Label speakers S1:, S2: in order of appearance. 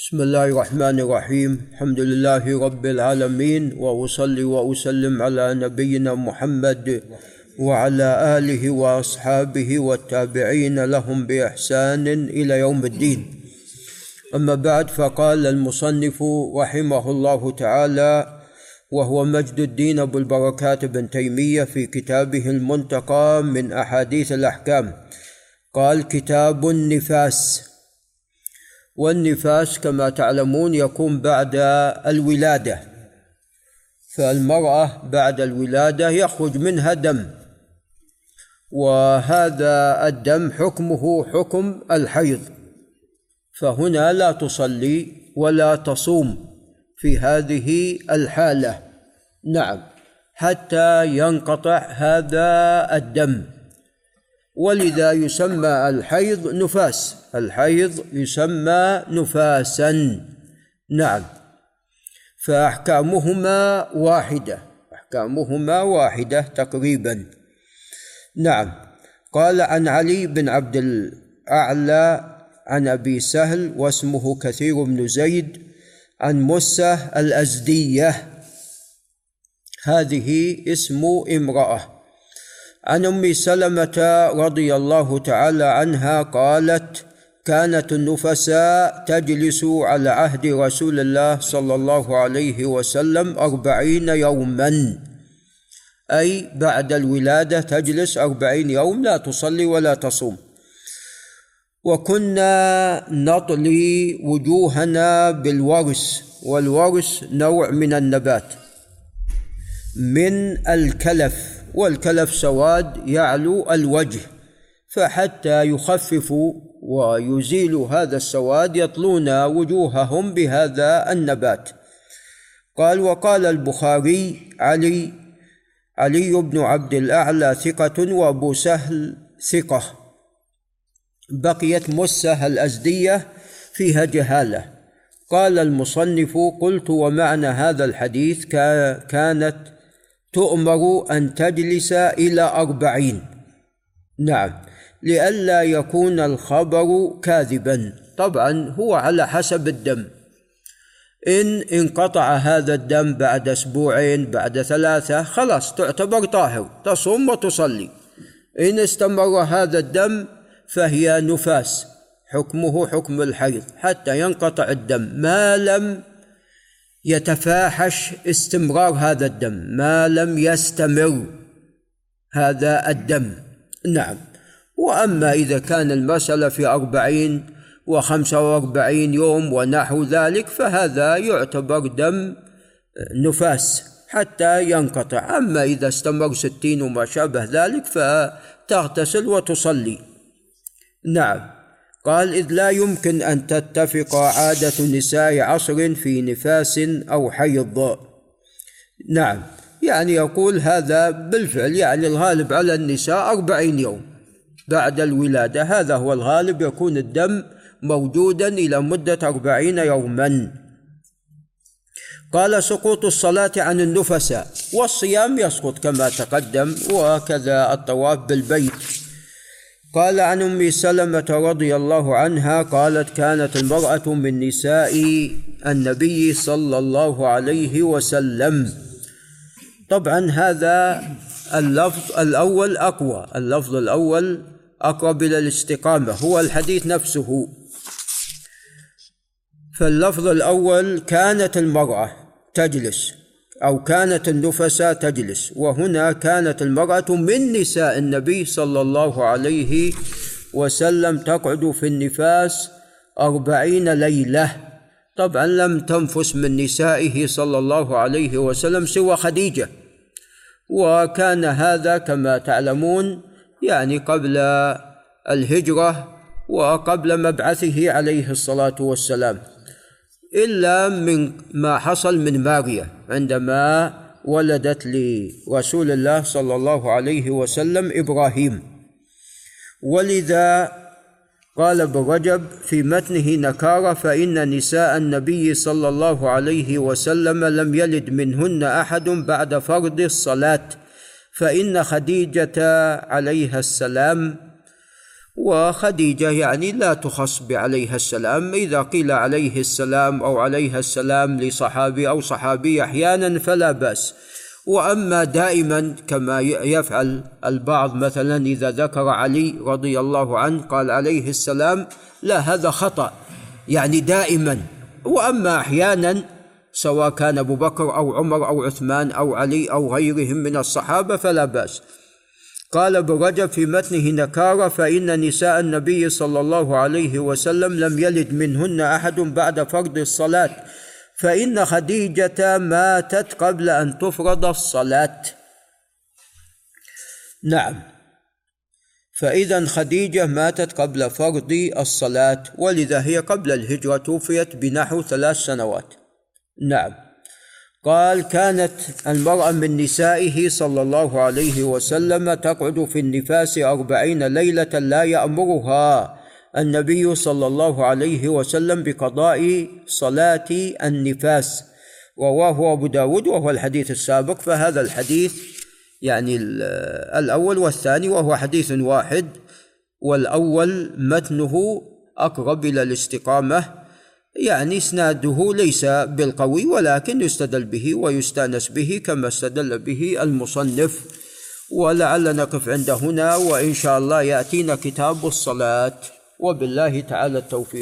S1: بسم الله الرحمن الرحيم. الحمد لله رب العالمين وأصلي وأسلم على نبينا محمد وعلى آله وأصحابه والتابعين لهم بإحسان إلى يوم الدين. أما بعد فقال المصنف رحمه الله تعالى وهو مجد الدين أبو البركات بن تيمية في كتابه المنتقى من أحاديث الأحكام. قال كتاب النفاس. والنفاس كما تعلمون يكون بعد الولادة. فالمرأة بعد الولادة يخرج منها دم. وهذا الدم حكمه حكم الحيض. فهنا لا تصلي ولا تصوم في هذه الحالة. نعم حتى ينقطع هذا الدم. ولذا يسمى الحيض نفاس. الحيض يسمى نفاسا. نعم. فأحكامهما واحدة. أحكامهما واحدة تقريبا. نعم. قال عن علي بن عبد الأعلى عن أبي سهل واسمه كثير بن زيد عن مسة الأزدية. هذه اسم امرأة. عن أم سلمة رضي الله تعالى عنها قالت كانت النفساء تجلس على عهد رسول الله صلى الله عليه وسلم أربعين يوما. أي بعد الولادة تجلس أربعين يوم لا تصلي ولا تصوم. وكنا نطلي وجوهنا بالورس والورس نوع من النبات. من الكلف. والكلف سواد يعلو الوجه فحتى يخففوا ويزيلوا هذا السواد يطلون وجوههم بهذا النبات. قال وقال البخاري علي علي بن عبد الأعلى ثقة وأبو سهل ثقة. بقيت مسة الأزدية فيها جهالة. قال المصنف قلت ومعنى هذا الحديث كانت تؤمر أن تجلس إلى أربعين. نعم لئلا يكون الخبر كاذبا. طبعا هو على حسب الدم. إن انقطع هذا الدم بعد أسبوعين بعد ثلاثة خلاص تعتبر طاهر تصوم وتصلي. إن استمر هذا الدم فهي نفاس حكمه حكم الحيض حتى ينقطع الدم. ما لم يتفاحش استمرار هذا الدم ما لم يستمر هذا الدم. نعم. وأما إذا كان المسألة في أربعين وخمسة وأربعين يوم ونحو ذلك فهذا يعتبر دم نفاس حتى ينقطع. أما إذا استمر ستين وما شابه ذلك فتغتسل وتصلي. نعم. قال إذ لا يمكن أن تتفق عادة نساء عصر في نفاس أو حيض. نعم يعني يقول هذا بالفعل يعني الغالب على النساء أربعين يوم بعد الولادة. هذا هو الغالب يكون الدم موجودا إلى مدة أربعين يوما. قال سقوط الصلاة عن النفساء والصيام يسقط كما تقدم وكذا الطواف بالبيت. قال عن أم سلمة رضي الله عنها قالت كانت المرأة من نساء النبي صلى الله عليه وسلم. طبعا هذا اللفظ الأول أقوى اللفظ الأول أقرب إلى الاستقامة هو الحديث نفسه. فاللفظ الأول كانت المرأة تجلس أو كانت النفساء تجلس. وهنا كانت المرأة من نساء النبي صلى الله عليه وسلم تقعد في النفاس أربعين ليلة. طبعا لم تنفس من نسائه صلى الله عليه وسلم سوى خديجة. وكان هذا كما تعلمون يعني قبل الهجرة وقبل مبعثه عليه الصلاة والسلام. إلا من ما حصل من ماريا عندما ولدت لرسول الله صلى الله عليه وسلم إبراهيم. ولذا قال ابن رجب في متنه نكارة فإن نساء النبي صلى الله عليه وسلم لم يلد منهن أحد بعد فرض الصلاة فإن خديجة عليها السلام وخديجة يعني لا تخص بعليها السلام إذا قيل عليه السلام أو عليها السلام لصحابي أو صحابي أحيانا فلا بأس. وأما دائما كما يفعل البعض مثلا إذا ذكر علي رضي الله عنه قال عليه السلام لا هذا خطأ. يعني دائما. وأما أحيانا سواء كان أبو بكر أو عمر أو عثمان أو علي أو غيرهم من الصحابة فلا بأس. قال ابن رجب في متنه نكارة فإن نساء النبي صلى الله عليه وسلم لم يلد منهن أحد بعد فرض الصلاة فإن خديجة ماتت قبل أن تفرض الصلاة. نعم. فإذا خديجة ماتت قبل فرض الصلاة ولذا هي قبل الهجرة توفيت بنحو ثلاث سنوات. نعم. قال كانت المرأة من نسائه صلى الله عليه وسلم تقعد في النفاس أربعين ليلة لا يأمرها النبي صلى الله عليه وسلم بقضاء صلاة النفاس رواه أبو داود وهو الحديث السابق. فهذا الحديث يعني الأول والثاني وهو حديث واحد والأول متنه أقرب إلى الاستقامة يعني إسناده ليس بالقوي ولكن يستدل به ويستأنس به كما استدل به المصنف. ولعل نقف عند هنا وإن شاء الله يأتينا كتاب الصلاة. وبالله تعالى التوفيق.